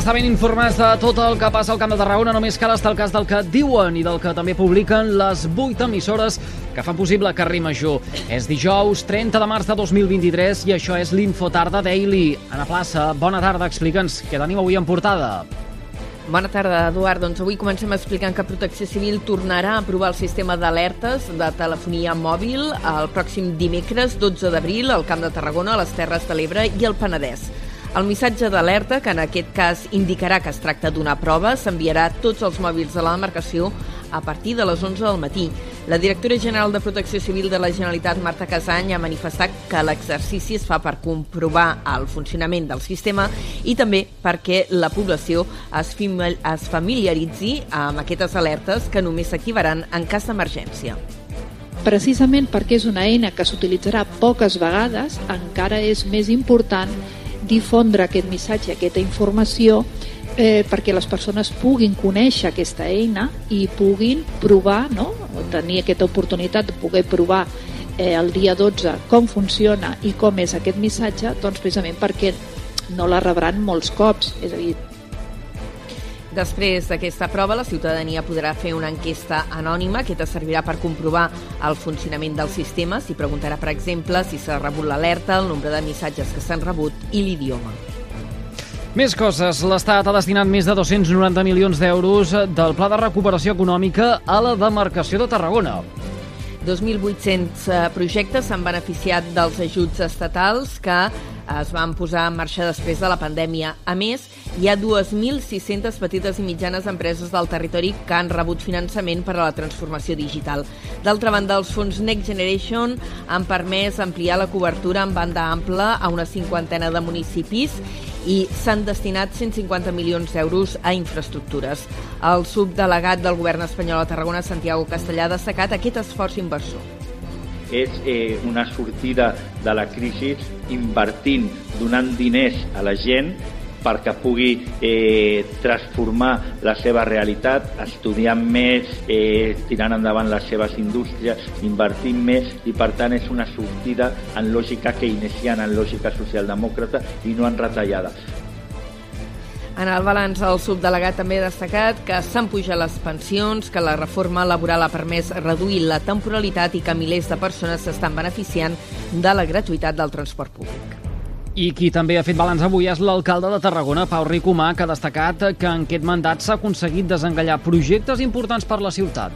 Estar ben informats de tot el que passa al Camp de Tarragona només cal estar al cas del que diuen i del que també publiquen les 8 emissores que fan possible Carrer Major. És dijous 30 de març de 2023 i això és l'Infotarda Daily. Ana Plaça, bona tarda, explica'ns què tenim avui en portada. Bona tarda, Eduard. Doncs avui comencem explicant que Protecció Civil tornarà a aprovar el sistema d'alertes de telefonia mòbil el pròxim dimecres 12 d'abril al Camp de Tarragona, a les Terres de l'Ebre i al Penedès. El missatge d'alerta, que en aquest cas indicarà que es tracta d'una prova, s'enviarà a tots els mòbils de la demarcació a partir de les 11 del matí. La directora general de Protecció Civil de la Generalitat, Marta Casany, ha manifestat que l'exercici es fa per comprovar el funcionament del sistema i també perquè la població es, familiaritzi amb aquestes alertes que només s'activaran en cas d'emergència. Precisament perquè és una eina que s'utilitzarà poques vegades, encara és més important difondre aquest missatge, aquesta informació, eh, perquè les persones puguin conèixer aquesta eina i puguin provar, no? tenir aquesta oportunitat de poder provar eh, el dia 12 com funciona i com és aquest missatge, doncs precisament perquè no la rebran molts cops, és a dir, Després d'aquesta prova, la ciutadania podrà fer una enquesta anònima que te servirà per comprovar el funcionament del sistema. S'hi preguntarà, per exemple, si s'ha rebut l'alerta, el nombre de missatges que s'han rebut i l'idioma. Més coses. L'Estat ha destinat més de 290 milions d'euros del Pla de Recuperació Econòmica a la demarcació de Tarragona. 2.800 eh, projectes s'han beneficiat dels ajuts estatals que es van posar en marxa després de la pandèmia. A més, hi ha 2.600 petites i mitjanes empreses del territori que han rebut finançament per a la transformació digital. D'altra banda, els fons Next Generation han permès ampliar la cobertura en banda ampla a una cinquantena de municipis i s'han destinat 150 milions d'euros a infraestructures. El subdelegat del govern espanyol a Tarragona, Santiago Castellà, ha destacat aquest esforç inversor. És eh, una sortida de la crisi invertint, donant diners a la gent perquè pugui eh, transformar la seva realitat, estudiant més, eh, tirant endavant les seves indústries, invertint més i per tant és una sortida en lògica keynesiana, en lògica socialdemòcrata i no en retallada. En el balanç, el subdelegat també ha destacat que s'han pujat les pensions, que la reforma laboral ha permès reduir la temporalitat i que milers de persones s'estan beneficiant de la gratuïtat del transport públic. I qui també ha fet balanç avui és l'alcalde de Tarragona, Pau Ricomà, que ha destacat que en aquest mandat s'ha aconseguit desengallar projectes importants per la ciutat.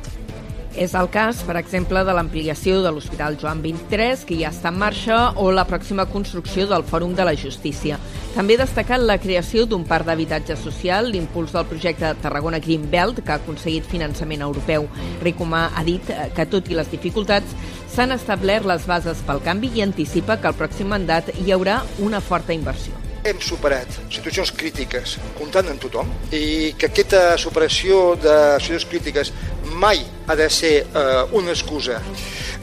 És el cas, per exemple, de l'ampliació de l'Hospital Joan 23, que ja està en marxa, o la pròxima construcció del Fòrum de la Justícia. També ha destacat la creació d'un parc d'habitatge social, l'impuls del projecte Tarragona Green Belt, que ha aconseguit finançament europeu. Ricomà ha dit que, tot i les dificultats, s'han establert les bases pel canvi i anticipa que al pròxim mandat hi haurà una forta inversió. Hem superat situacions crítiques comptant amb tothom i que aquesta superació de situacions crítiques mai ha de ser eh, una excusa.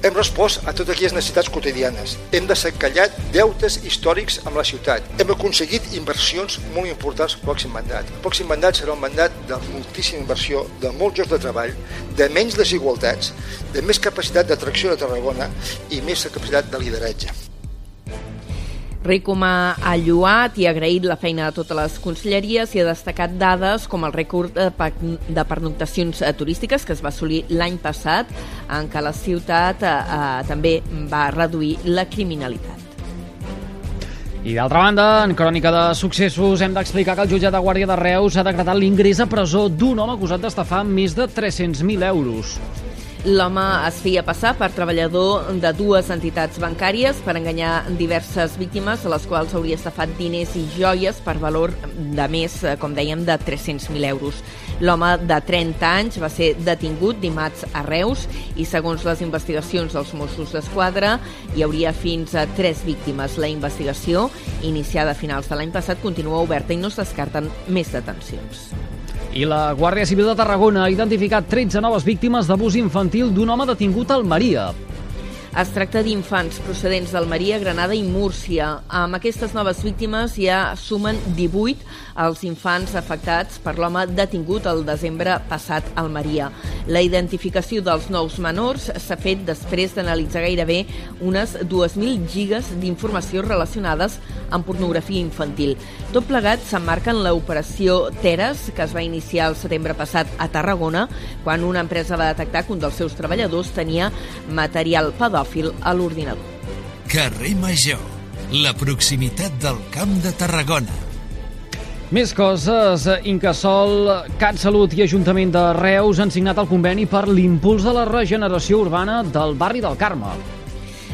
Hem respost a totes aquelles necessitats quotidianes. Hem desencallat deutes històrics amb la ciutat. Hem aconseguit inversions molt importants al pròxim mandat. El pròxim mandat serà un mandat de moltíssima inversió, de molts llocs de treball, de menys desigualtats, de més capacitat d'atracció de Tarragona i més capacitat de lideratge. Ricomà ha lluat i ha agraït la feina de totes les conselleries i ha destacat dades com el rècord de pernoctacions eh, turístiques que es va assolir l'any passat en què la ciutat eh, eh, també va reduir la criminalitat. I d'altra banda, en crònica de successos, hem d'explicar que el jutjat de Guàrdia de Reus ha decretat l'ingrés a presó d'un home acusat d'estafar més de 300.000 euros. L'home es feia passar per treballador de dues entitats bancàries per enganyar diverses víctimes a les quals hauria estafat diners i joies per valor de més, eh, com dèiem, de 300.000 euros. L'home de 30 anys va ser detingut dimarts a Reus i segons les investigacions dels Mossos d'Esquadra hi hauria fins a tres víctimes. La investigació, iniciada a finals de l'any passat, continua oberta i no es descarten més detencions. I la Guàrdia Civil de Tarragona ha identificat 13 noves víctimes d'abús infantil d'un home detingut al Maria. Es tracta d'infants procedents d'Almeria, Granada i Múrcia. Amb aquestes noves víctimes ja sumen 18 els infants afectats per l'home detingut el desembre passat a Almeria. La identificació dels nous menors s'ha fet després d'analitzar gairebé unes 2.000 gigas d'informació relacionades amb pornografia infantil. Tot plegat s'emmarca en l'operació Teres, que es va iniciar el setembre passat a Tarragona, quan una empresa va detectar que un dels seus treballadors tenia material pedòfil pedòfil a l'ordinador. Carrer Major, la proximitat del Camp de Tarragona. Més coses. Incasol, CatSalut i Ajuntament de Reus han signat el conveni per l'impuls de la regeneració urbana del barri del Carme.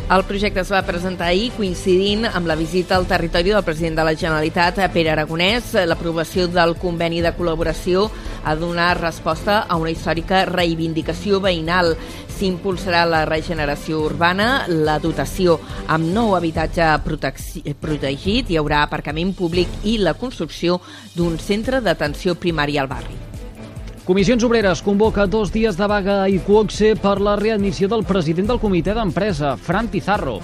El projecte es va presentar ahir coincidint amb la visita al territori del president de la Generalitat, Pere Aragonès. L'aprovació del conveni de col·laboració ha donat resposta a una històrica reivindicació veïnal s'impulsarà la regeneració urbana, la dotació amb nou habitatge protegit, hi haurà aparcament públic i la construcció d'un centre d'atenció primària al barri. Comissions Obreres convoca dos dies de vaga a Iquoxe per la readmissió del president del comitè d'empresa, Fran Pizarro.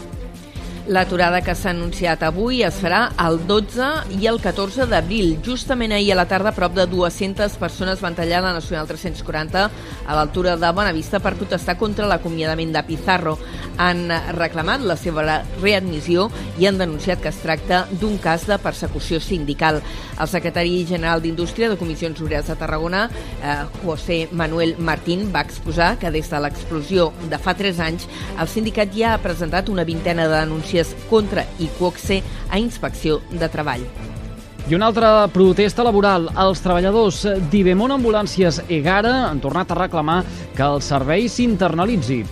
L'aturada que s'ha anunciat avui es farà el 12 i el 14 d'abril. Justament ahir a la tarda, prop de 200 persones van tallar la Nacional 340 a l'altura de Bonavista per protestar contra l'acomiadament de Pizarro. Han reclamat la seva readmissió i han denunciat que es tracta d'un cas de persecució sindical. El secretari general d'Indústria de Comissions Obreres de Tarragona, eh, José Manuel Martín, va exposar que des de l'explosió de fa 3 anys el sindicat ja ha presentat una vintena de denúncies denúncies contra Iquoxe a Inspecció de Treball. I una altra protesta laboral. Els treballadors d'Ibemon Ambulàncies Egara han tornat a reclamar que el servei s'internalitzi.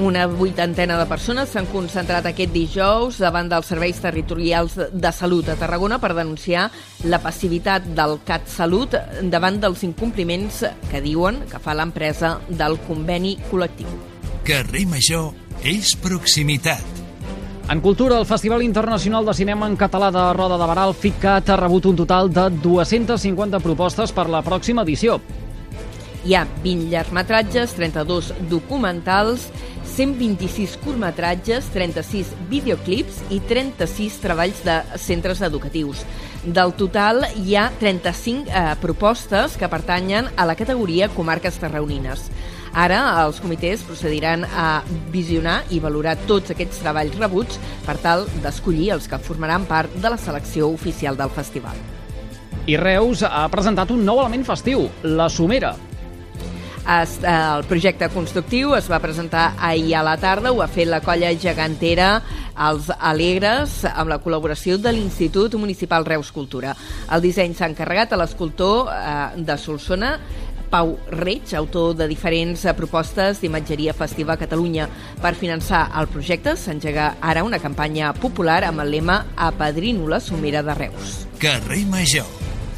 Una vuitantena de persones s'han concentrat aquest dijous davant dels serveis territorials de salut a Tarragona per denunciar la passivitat del CAT Salut davant dels incompliments que diuen que fa l'empresa del conveni col·lectiu. Carrer Major és proximitat. En cultura, el Festival Internacional de Cinema en Català de Roda de Barà, el FICAT, ha rebut un total de 250 propostes per la pròxima edició. Hi ha 20 llargmetratges, 32 documentals, 126 curtmetratges, 36 videoclips i 36 treballs de centres educatius. Del total, hi ha 35 eh, propostes que pertanyen a la categoria Comarques Tarraonines. Ara els comitès procediran a visionar i valorar tots aquests treballs rebuts per tal d'escollir els que formaran part de la selecció oficial del festival. I Reus ha presentat un nou element festiu, la Somera. Eh, el projecte constructiu es va presentar ahir a la tarda, ho ha fet la colla gegantera Els Alegres amb la col·laboració de l'Institut Municipal Reus Cultura. El disseny s'ha encarregat a l'escultor eh, de Solsona Pau Reig, autor de diferents eh, propostes d'imatgeria festiva a Catalunya. Per finançar el projecte s'engega ara una campanya popular amb el lema Apadrino la Somera de Reus. Carrer Major,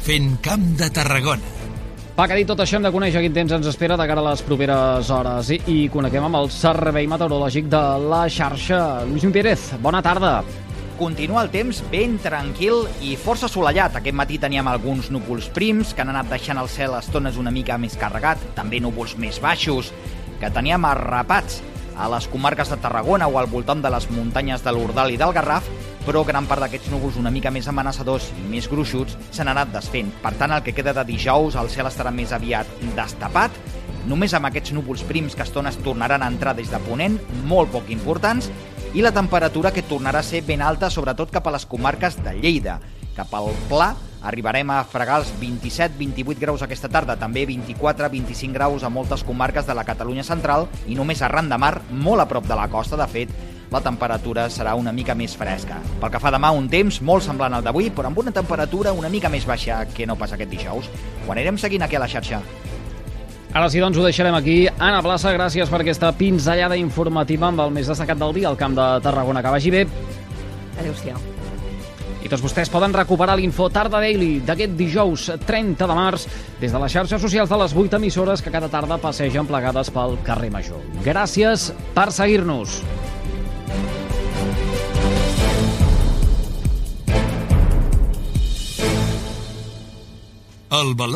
fent camp de Tarragona. Va, que dit tot això hem de conèixer quin temps ens espera de cara a les properes hores i, i coneguem amb el Servei Meteorològic de la xarxa. Lluís Pérez, bona tarda. Continua el temps ben tranquil i força assolellat. Aquest matí teníem alguns núvols prims que han anat deixant el cel estones una mica més carregat, també núvols més baixos, que teníem arrapats a les comarques de Tarragona o al voltant de les muntanyes de l'Urdal i del Garraf, però gran part d'aquests núvols una mica més amenaçadors i més gruixuts s'han anat desfent. Per tant, el que queda de dijous, el cel estarà més aviat destapat, només amb aquests núvols prims que estones tornaran a entrar des de Ponent, molt poc importants, i la temperatura que tornarà a ser ben alta, sobretot cap a les comarques de Lleida. Cap al Pla arribarem a fregar els 27-28 graus aquesta tarda, també 24-25 graus a moltes comarques de la Catalunya central i només arran de mar, molt a prop de la costa, de fet, la temperatura serà una mica més fresca. Pel que fa demà, un temps molt semblant al d'avui, però amb una temperatura una mica més baixa que no pas aquest dijous. Ho anirem seguint aquí a la xarxa. Ara sí, doncs ho deixarem aquí. Anna Plaça, gràcies per aquesta pinzellada informativa amb el més destacat del dia al Camp de Tarragona. Que vagi bé. Adéu-siau. I tots vostès poden recuperar l'info Tarda Daily d'aquest dijous 30 de març des de les xarxes socials de les 8 emissores que cada tarda passegen plegades pel carrer Major. Gràcies per seguir-nos. El valor